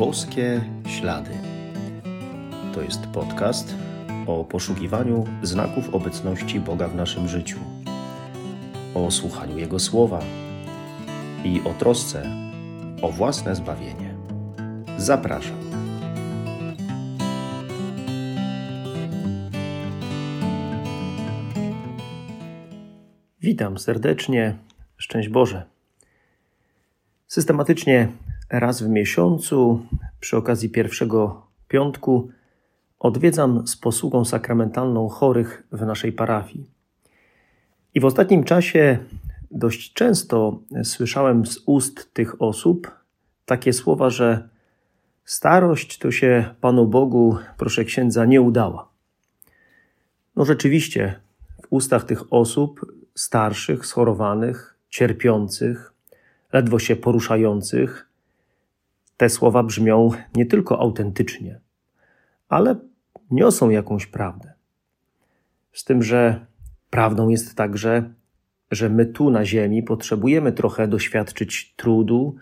Boskie Ślady. To jest podcast o poszukiwaniu znaków obecności Boga w naszym życiu, o słuchaniu Jego słowa i o trosce o własne zbawienie. Zapraszam. Witam serdecznie. Szczęść Boże. Systematycznie raz w miesiącu, przy okazji pierwszego piątku, odwiedzam z posługą sakramentalną chorych w naszej parafii. I w ostatnim czasie dość często słyszałem z ust tych osób takie słowa, że starość to się Panu Bogu, proszę księdza, nie udała. No rzeczywiście, w ustach tych osób starszych, schorowanych, cierpiących, ledwo się poruszających, te słowa brzmią nie tylko autentycznie, ale niosą jakąś prawdę. Z tym, że prawdą jest także, że my tu na Ziemi potrzebujemy trochę doświadczyć trudu,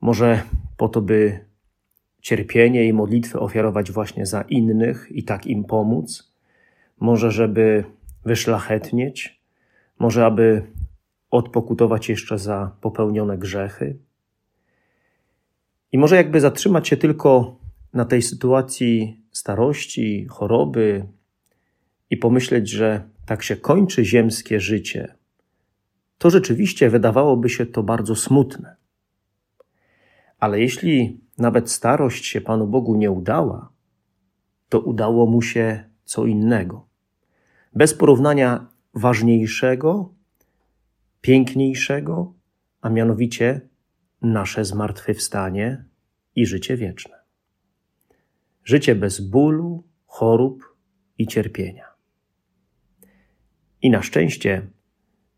może po to, by cierpienie i modlitwę ofiarować właśnie za innych i tak im pomóc, może żeby wyszlachetnieć, może aby odpokutować jeszcze za popełnione grzechy. I może jakby zatrzymać się tylko na tej sytuacji starości, choroby i pomyśleć, że tak się kończy ziemskie życie, to rzeczywiście wydawałoby się to bardzo smutne. Ale jeśli nawet starość się Panu Bogu nie udała, to udało mu się co innego. Bez porównania ważniejszego, piękniejszego, a mianowicie nasze zmartwychwstanie i życie wieczne. Życie bez bólu, chorób i cierpienia. I na szczęście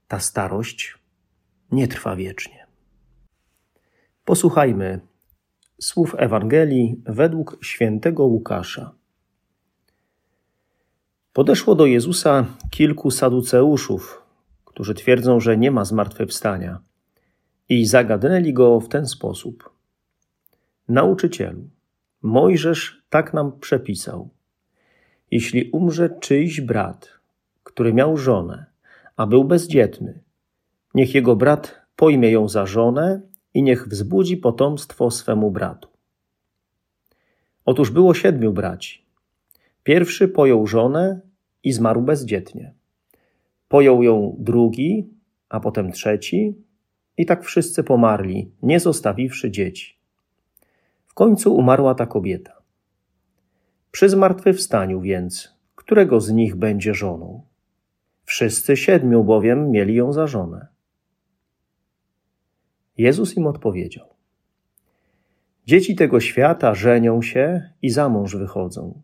ta starość nie trwa wiecznie. Posłuchajmy słów Ewangelii według świętego Łukasza. Podeszło do Jezusa kilku saduceuszów, którzy twierdzą, że nie ma zmartwychwstania, i zagadnęli go w ten sposób: Nauczycielu, Mojżesz tak nam przepisał: Jeśli umrze czyjś brat, który miał żonę, a był bezdzietny, niech jego brat pojmie ją za żonę i niech wzbudzi potomstwo swemu bratu. Otóż było siedmiu braci. Pierwszy pojął żonę i zmarł bezdzietnie. Pojął ją drugi, a potem trzeci, i tak wszyscy pomarli, nie zostawiwszy dzieci. W końcu umarła ta kobieta. Przy zmartwychwstaniu więc, którego z nich będzie żoną? Wszyscy siedmiu bowiem mieli ją za żonę. Jezus im odpowiedział: Dzieci tego świata żenią się i za mąż wychodzą.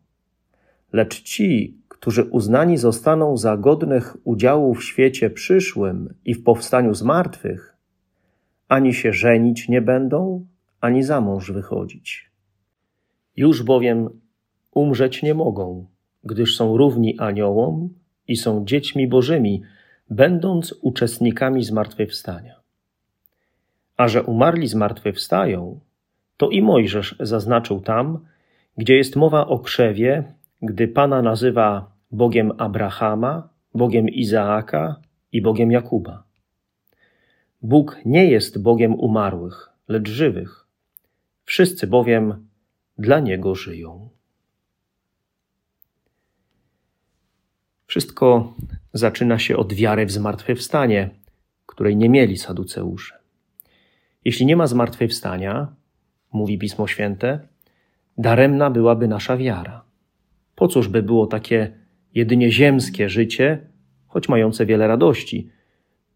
Lecz ci, którzy uznani zostaną za godnych udziału w świecie przyszłym i w powstaniu z martwych, ani się żenić nie będą, ani za mąż wychodzić. Już bowiem umrzeć nie mogą, gdyż są równi aniołom i są dziećmi bożymi, będąc uczestnikami zmartwychwstania. A że umarli zmartwychwstają, to i Mojżesz zaznaczył tam, gdzie jest mowa o krzewie, gdy Pana nazywa Bogiem Abrahama, Bogiem Izaaka i Bogiem Jakuba. Bóg nie jest Bogiem umarłych, lecz żywych. Wszyscy bowiem dla Niego żyją. Wszystko zaczyna się od wiary w zmartwychwstanie, której nie mieli saduceusze. Jeśli nie ma zmartwychwstania, mówi Pismo Święte, daremna byłaby nasza wiara. Po cóż by było takie jedynie ziemskie życie, choć mające wiele radości?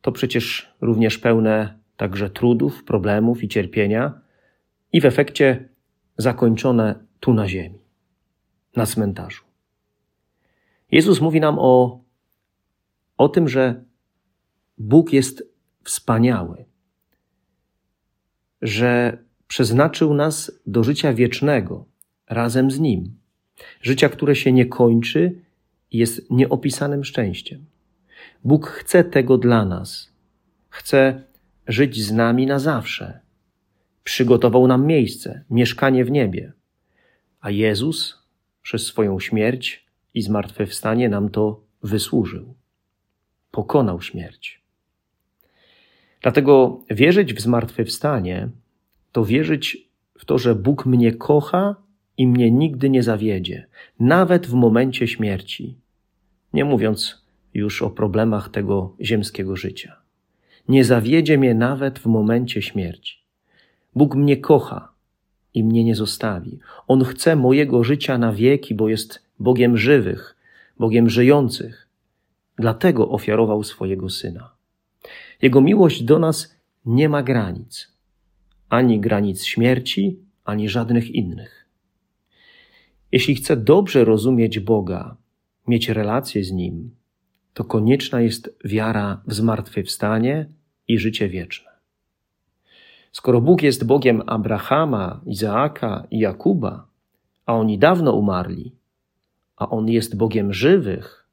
To przecież również pełne także trudów, problemów i cierpienia, i w efekcie zakończone tu na ziemi, na cmentarzu. Jezus mówi nam o, o tym, że Bóg jest wspaniały, że przeznaczył nas do życia wiecznego razem z Nim. Życia, które się nie kończy i jest nieopisanym szczęściem. Bóg chce tego dla nas. Chce żyć z nami na zawsze. przygotował nam miejsce, mieszkanie w niebie. A Jezus przez swoją śmierć i zmartwychwstanie nam to wysłużył. Pokonał śmierć. Dlatego wierzyć w zmartwychwstanie to wierzyć w to, że Bóg mnie kocha i mnie nigdy nie zawiedzie, nawet w momencie śmierci. Nie mówiąc już o problemach tego ziemskiego życia. Nie zawiedzie mnie nawet w momencie śmierci. Bóg mnie kocha i mnie nie zostawi. On chce mojego życia na wieki, bo jest Bogiem żywych, Bogiem żyjących. Dlatego ofiarował swojego syna. Jego miłość do nas nie ma granic, ani granic śmierci, ani żadnych innych. Jeśli chcę dobrze rozumieć Boga, mieć relację z Nim, to konieczna jest wiara w zmartwychwstanie i życie wieczne. Skoro Bóg jest Bogiem Abrahama, Izaaka i Jakuba, a oni dawno umarli, a On jest Bogiem żywych,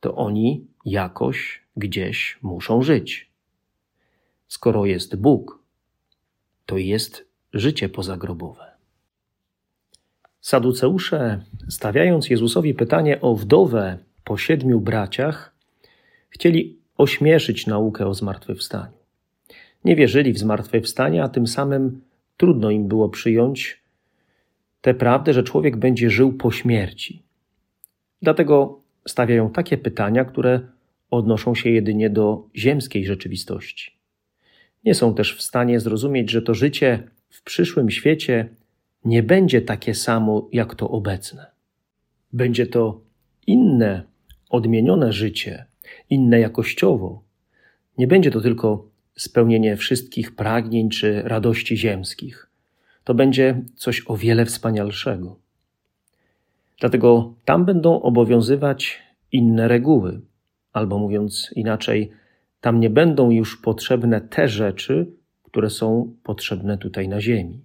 to oni jakoś gdzieś muszą żyć. Skoro jest Bóg, to jest życie pozagrobowe. Saduceusze, stawiając Jezusowi pytanie o wdowę po siedmiu braciach, chcieli ośmieszyć naukę o zmartwychwstaniu. Nie wierzyli w zmartwychwstanie, a tym samym trudno im było przyjąć tę prawdę, że człowiek będzie żył po śmierci. Dlatego stawiają takie pytania, które odnoszą się jedynie do ziemskiej rzeczywistości. Nie są też w stanie zrozumieć, że to życie w przyszłym świecie nie będzie takie samo jak to obecne. Będzie to inne, odmienione życie, inne jakościowo. Nie będzie to tylko spełnienie wszystkich pragnień czy radości ziemskich. To będzie coś o wiele wspanialszego. Dlatego tam będą obowiązywać inne reguły, albo mówiąc inaczej, tam nie będą już potrzebne te rzeczy, które są potrzebne tutaj na Ziemi.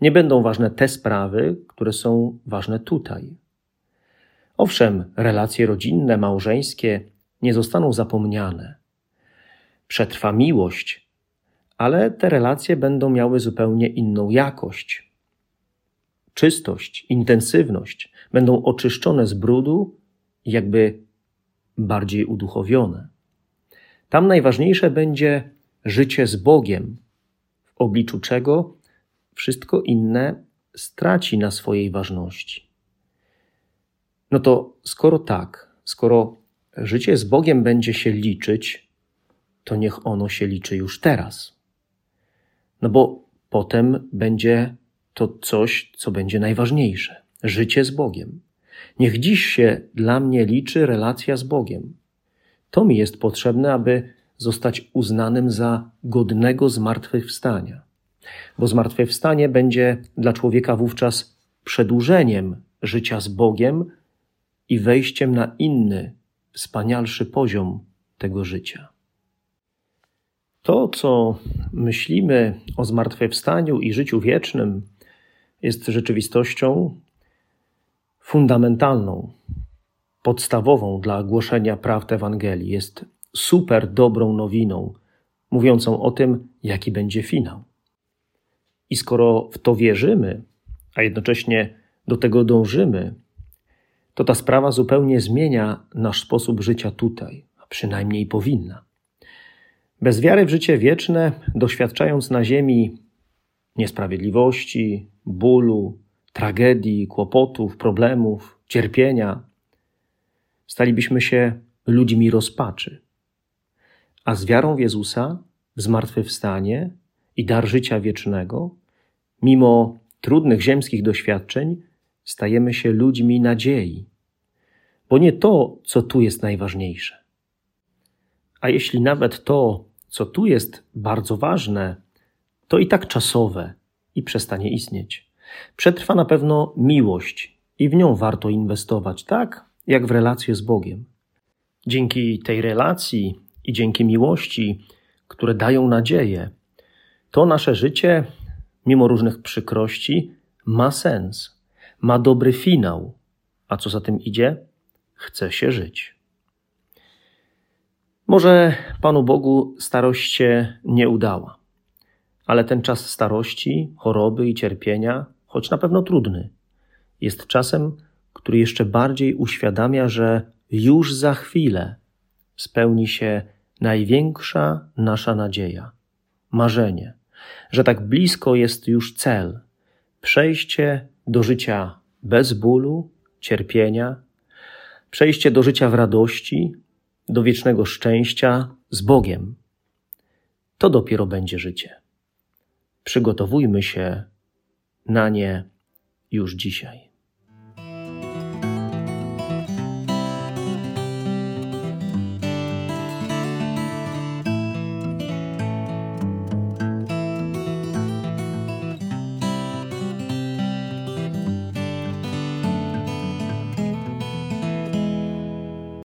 Nie będą ważne te sprawy, które są ważne tutaj. Owszem, relacje rodzinne, małżeńskie nie zostaną zapomniane. Przetrwa miłość, ale te relacje będą miały zupełnie inną jakość. Czystość, intensywność będą oczyszczone z brudu i jakby bardziej uduchowione. Tam najważniejsze będzie życie z Bogiem, w obliczu czego wszystko inne straci na swojej ważności. No to skoro tak, skoro życie z Bogiem będzie się liczyć, to niech ono się liczy już teraz. No bo potem będzie to coś, co będzie najważniejsze życie z Bogiem. Niech dziś się dla mnie liczy relacja z Bogiem. To mi jest potrzebne, aby zostać uznanym za godnego zmartwychwstania. Bo zmartwychwstanie będzie dla człowieka wówczas przedłużeniem życia z Bogiem i wejściem na inny, wspanialszy poziom tego życia. To, co myślimy o zmartwychwstaniu i życiu wiecznym, jest rzeczywistością fundamentalną, podstawową dla głoszenia prawd Ewangelii. Jest super dobrą nowiną, mówiącą o tym, jaki będzie finał. I skoro w to wierzymy, a jednocześnie do tego dążymy, to ta sprawa zupełnie zmienia nasz sposób życia tutaj, a przynajmniej powinna. Bez wiary w życie wieczne, doświadczając na ziemi niesprawiedliwości, bólu, tragedii, kłopotów, problemów, cierpienia, stalibyśmy się ludźmi rozpaczy. A z wiarą w Jezusa, w zmartwychwstanie i dar życia wiecznego, mimo trudnych ziemskich doświadczeń, stajemy się ludźmi nadziei, bo nie to, co tu jest najważniejsze. A jeśli nawet to, co tu jest bardzo ważne, to i tak czasowe i przestanie istnieć. Przetrwa na pewno miłość i w nią warto inwestować, tak jak w relacje z Bogiem. Dzięki tej relacji i dzięki miłości, które dają nadzieję, to nasze życie, mimo różnych przykrości, ma sens, ma dobry finał. A co za tym idzie? Chce się żyć. Może Panu Bogu starość się nie udała ale ten czas starości, choroby i cierpienia, choć na pewno trudny, jest czasem, który jeszcze bardziej uświadamia, że już za chwilę spełni się największa nasza nadzieja, marzenie, że tak blisko jest już cel przejście do życia bez bólu, cierpienia, przejście do życia w radości, do wiecznego szczęścia z Bogiem. To dopiero będzie życie. Przygotowujmy się na nie już dzisiaj.